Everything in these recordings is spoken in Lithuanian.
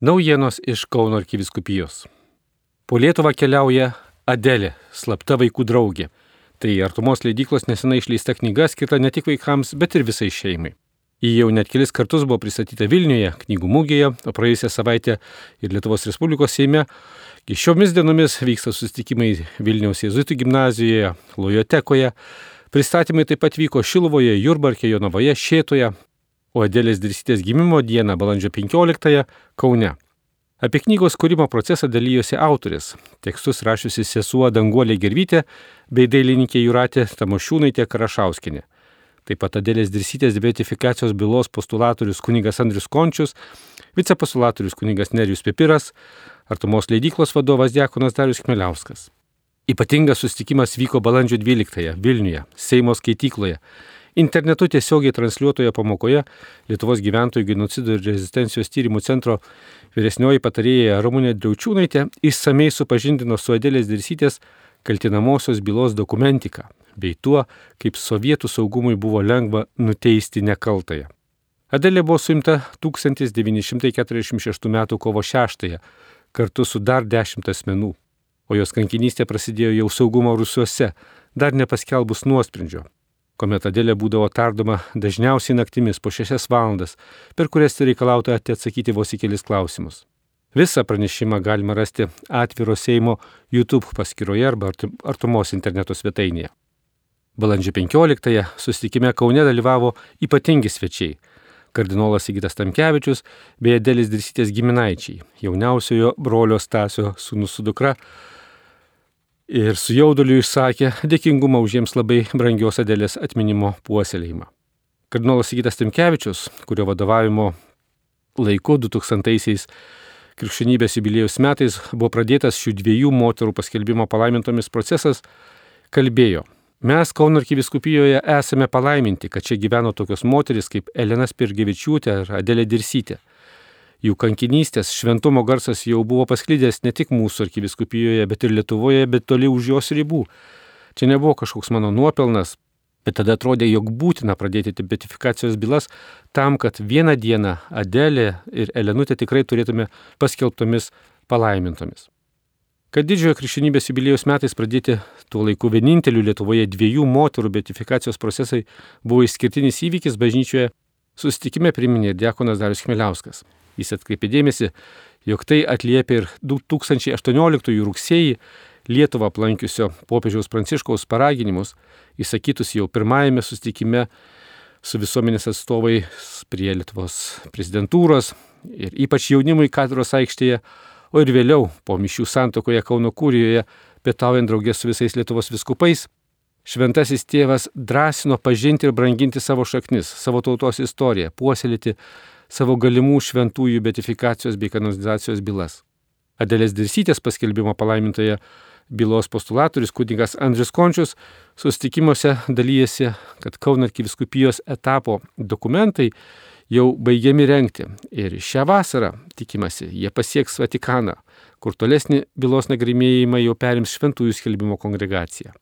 Naujienos iš Kauno arkiviskupijos. Po Lietuvą keliauja Adelė, slapta vaikų draugė. Tai artumos leidyklos nesenai išleista knyga skirta ne tik vaikams, bet ir visai šeimai. Ji jau net kelis kartus buvo pristatyta Vilniuje, knygų mūgėje, o praėjusią savaitę ir Lietuvos Respublikos Seime. Šiomis dienomis vyksta susitikimai Vilniaus Jėzuitų gimnazijoje, Lojotekoje. Pristatymai taip pat vyko Šilovoje, Jurbarke, Jonavoje, Šėtoje, o Adėlės Dirsytės gimimo dieną, balandžio 15-ąją, Kaune. Apie knygos kūrimo procesą dalyjosi autoris, tekstus rašiusi sesuo Danguolė Gervytė bei dailininkė Juratė Tamošiūnaitė Karašauskinė. Taip pat Adėlės Dirsytės beatifikacijos bylos postulatorius kunigas Andrius Končius, vicepostulatorius kunigas Nerijus Pipiras, artumos leidyklos vadovas Diekonas Darius Kmeliauskas. Ypatingas susitikimas vyko balandžio 12-ąją Vilniuje, Seimo skaitykloje Internetu tiesiogiai transliuotoje pamokoje Lietuvos gyventojų genocido ir rezistencijos tyrimų centro vyresnioji patarėja Ramūnė Driaučiūnaitė išsamei supažindino su Adėlės Dirsytės kaltinamosios bylos dokumentika bei tuo, kaip sovietų saugumui buvo lengva nuteisti nekaltąją. Adelė buvo suimta 1946 m. kovo 6 kartu su dar dešimt asmenų, o jos kankinystė prasidėjo jau saugumo rusiuose, dar nepaskelbus nuosprendžio kuomet Adėlė būdavo tardoma dažniausiai naktimis po šešias valandas, per kurias reikalauta atsakyti vos į kelis klausimus. Visą pranešimą galima rasti atviro Seimo YouTube paskyroje arba artumos interneto svetainėje. Balandžio 15-ąją susitikime Kaune dalyvavo ypatingi svečiai - kardinolas Sigitas Tamkevičius bei Adėlis Dirsytės giminaičiai, jauniausiojo brolio Stasio sūnus su dukra ir su jauduliu išsakė dėkingumą už jiems labai brangios Adelės atminimo puoselėjimą. Kardinolas Sigitas Timkevičius, kurio vadovavimo laiku 2000-aisiais krikščionybės jubiliejus metais buvo pradėtas šių dviejų moterų paskelbimo palaimintomis procesas, kalbėjo, mes Kauno arkiviskupijoje esame palaiminti, kad čia gyveno tokios moteris kaip Elena Spirgevičiūtė ar Adelė Dirsytė Jų kankinystės šventumo garsas jau buvo pasklydęs ne tik mūsų arkiviskupijoje, bet ir Lietuvoje, bet toli už jos ribų. Čia nebuvo kažkoks mano nuopelnas, bet tada atrodė, jog būtina pradėti beatifikacijos bylas tam, kad vieną dieną Adelė ir Elenutė tikrai turėtume paskelbtomis palaimintomis. Kad didžiojo krikščionybės jubiliejus metais pradėti tuo laiku vieninteliu Lietuvoje dviejų moterų beatifikacijos procesai buvo išskirtinis įvykis bažnyčioje, susitikime priminė diakonas Darius Kmeliauskas. Jis atkreipė dėmesį, jog tai atliepia ir 2018 rugsėjį Lietuvą aplankiusio popiežiaus Pranciškaus paraginimus, įsakytus jau pirmajame sustikime su visuomenės atstovai prie Lietuvos prezidentūros ir ypač jaunimui katedros aikštėje, o ir vėliau po mišių santokoje Kauno kūrijoje, pietaujant draugės su visais Lietuvos viskupais, šventasis tėvas drąsino pažinti ir branginti savo šaknis, savo tautos istoriją, puoselėti savo galimų šventųjų betifikacijos bei kanonizacijos bylas. Adelės Dirsytės paskelbimo palaimintoje bylos postulatorius kunigas Andris Končius susitikimuose dalyjasi, kad Kauno arkiviskupijos etapo dokumentai jau baigiami renkti ir šią vasarą, tikimasi, jie pasieks Vatikaną, kur tolesnį bylos nagrinėjimą jau perims šventųjų skelbimo kongregacija.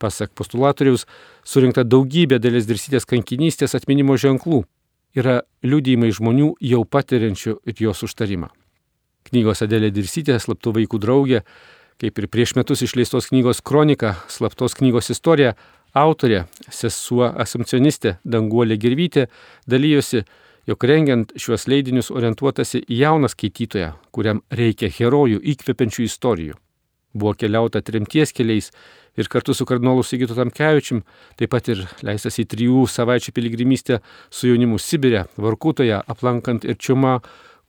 Pasak postulatoriaus, surinkta daugybė dėlės dirsytės kankinystės atminimo ženklų, yra liudijimai žmonių jau patiriančių ir jos užtarimą. Knygos Adelė Dirsytė, slaptų vaikų draugė, kaip ir prieš metus išleistos knygos kronika, slaptos knygos istorija, autorė, sesuo asumcionistė Danguolė Girvytė dalyjosi, jog rengiant šiuos leidinius orientuotasi į jauną skaitytoją, kuriam reikia herojų įkvepiančių istorijų. Buvo keliauta trimties keliais ir kartu su kardinolu Sigitu Tamkevičium, taip pat ir leistas į trijų savaičių piligrimystę su jaunimu Sibirė, Varkutoje, aplankant ir Čiumą,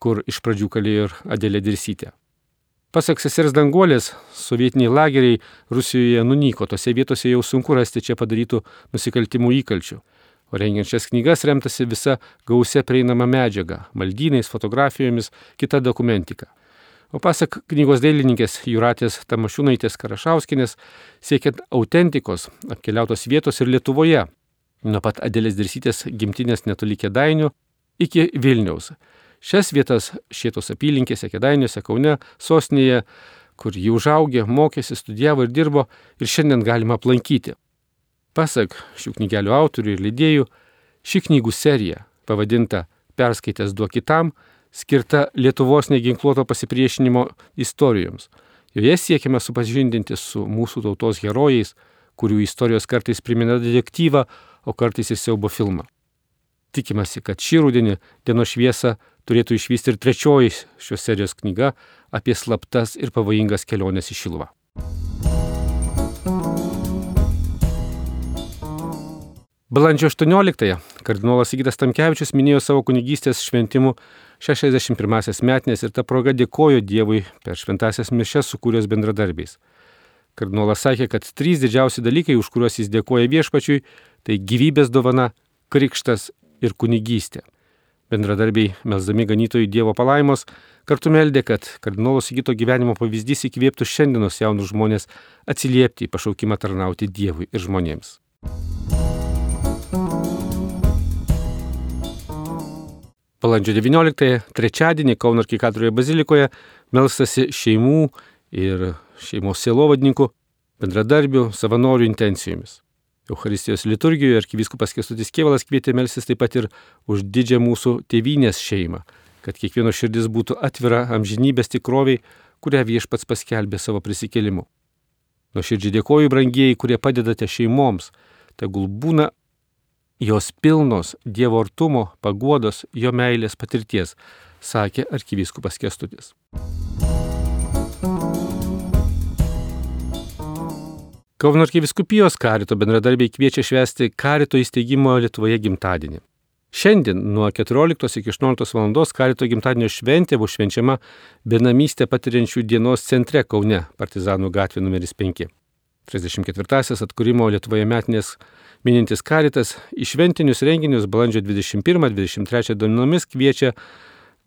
kur iš pradžių kalėjo ir Adėlė Dirsytė. Pasak sesers Danguolės, sovietiniai lageriai Rusijoje nunyko, tose vietose jau sunku rasti čia padarytų nusikaltimų įkalčių. O rengiant šias knygas remtasi visa gausia prieinama medžiaga - maldynais, fotografijomis, kita dokumentika. O pasak knygos dailininkės Juratės Tamašiūnaitės Karašauskinės, siekiant autentikos apkeliautos vietos ir Lietuvoje, nuo pat Adėlės Dirsytės gimtinės netoli Kedainių iki Vilniaus. Šias vietas šietos apylinkėse, Kedainiuose, Kaune, sostinėje, kur jį užaugė, mokėsi, studijavo ir dirbo ir šiandien galima aplankyti. Pasak šių knygelių autorių ir lydėjų, ši knygų serija, pavadinta Perskaitęs duok kitam, skirta Lietuvos neginkluoto pasipriešinimo istorijoms. Joje siekiame supažindinti su mūsų tautos herojais, kurių istorijos kartais primena detektyvą, o kartais ir siaubo filmą. Tikimasi, kad šį rudenį dienos šviesą turėtų išvysti ir trečioji šios serijos knyga apie slaptas ir pavojingas keliones į Šiluvą. Balandžio 18-ąją kardinolas Įgytas Tamkevičius minėjo savo kunigystės šventimų 61-asias metinės ir tą progą dėkojo Dievui per šventasias mišes sukūręs bendradarbiais. Kardinolas sakė, kad trys didžiausi dalykai, už kuriuos jis dėkoja viešpačiui, tai gyvybės dovana, krikštas ir kunigystė. Bendradarbiai, melzdami ganytojų Dievo palaimos, kartu meldė, kad kardinolos įgyto gyvenimo pavyzdys įkvėptų šiandienos jaunus žmonės atsiliepti į pašaukimą tarnauti Dievui ir žmonėms. Balandžio 19-ąją, trečiadienį Kauno arkikatoroje bazilikoje melstasi šeimų ir šeimos sielovadininkų, bendradarbių, savanorių intencijomis. Euharistijos liturgijoje arkivyskupas Kestutis Kievalas kvietė melsis taip pat ir už didžią mūsų tėvynės šeimą, kad kiekvieno širdis būtų atvira amžinybės tikroviai, kurią viešpats paskelbė savo prisikėlimu. Nuoširdžiai dėkoju, brangieji, kurie padedate šeimoms, tegul būna jos pilnos Dievo artumo, paguodos, jo meilės patirties, sakė arkivyskupas Kestutis. Kauno arkiviskupijos karito bendradarbiai kviečia švęsti karito įsteigimo Lietuvoje gimtadienį. Šiandien nuo 14 iki 18 val. karito gimtadienio šventė bus švenčiama benamystė patiriančių dienos centre Kaune, Partizanų gatvė numeris 5. 34-asias atkūrimo Lietuvoje metinės minintis karitas į šventinius renginius balandžio 21-23 dienomis kviečia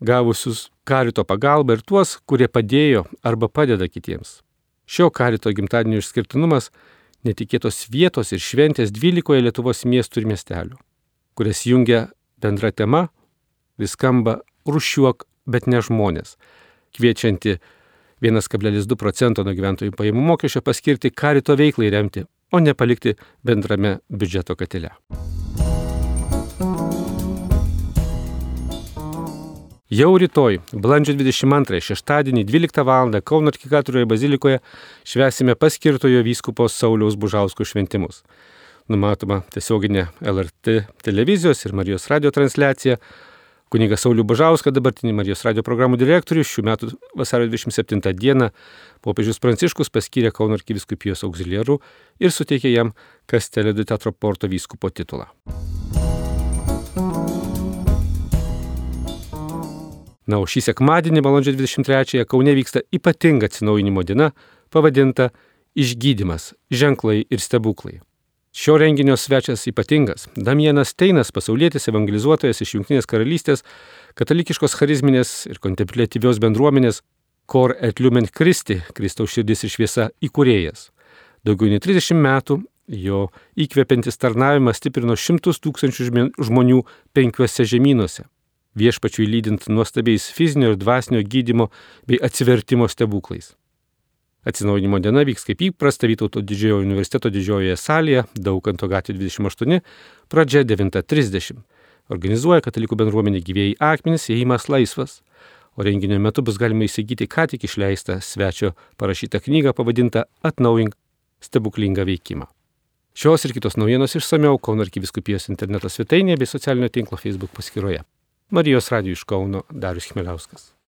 gavusius karito pagalbą ir tuos, kurie padėjo arba padeda kitiems. Šio karito gimtadienio išskirtinumas - netikėtos vietos ir šventės 12 Lietuvos miestų ir miestelių, kurias jungia bendra tema - vis skamba rušiuok, bet ne žmonės, kviečianti 1,2 procento nuo gyventojų pajamų mokesčio paskirti karito veiklai remti, o ne palikti bendrame biudžeto katile. Jau rytoj, balandžio 22, šeštadienį 12 val. Kauno arkikatūroje bazilikoje švesime paskirtojo vyskupo Sauliaus Bužauskų šventimus. Numatoma tiesioginė LRT televizijos ir Marijos radio transliacija, Kunigas Saulių Bažauską, dabartinį Marijos radio programų direktorių, šių metų vasario 27 dieną popiežius Pranciškus paskyrė Kauno arkiviskupijos auxiliarų ir suteikė jam Kastelio de Teatro Porto vyskupo titulą. Na, o šį sekmadienį, balandžio 23-ąją, Kaune vyksta ypatinga atsinaujinimo diena, pavadinta Išgydymas, ženklai ir stebuklai. Šio renginio svečias ypatingas - Damienas Teinas, pasaulietis evangelizuotojas iš Junktinės karalystės, katalikiškos charizminės ir kontemplatyvios bendruomenės Kor et Lumen Christi, Kristaus širdis ir šviesa įkūrėjas. Daugiau nei 30 metų jo įkvepiantis tarnavimas stiprino šimtus tūkstančių žmonių penkiuose žemynuose, viešpačiui lydint nuostabiais fizinio ir dvasinio gydimo bei atsivertimo stebuklais. Atsinaujinimo diena vyks kaip įprasta Vytauto didžiojo universiteto didžiojoje salėje, Daukanto gatvė 28, pradžia 9.30. Organizuoja katalikų bendruomenė gyvėjai akmenys, įėjimas laisvas. O renginio metu bus galima įsigyti ką tik išleistą svečio parašytą knygą pavadintą Atnaujink stebuklingą veikimą. Šios ir kitos naujienos išsameu Kauno arkiviskupijos interneto svetainėje bei socialinio tinklo Facebook paskyroje. Marijos radijų iš Kauno Darius Chmeliauskas.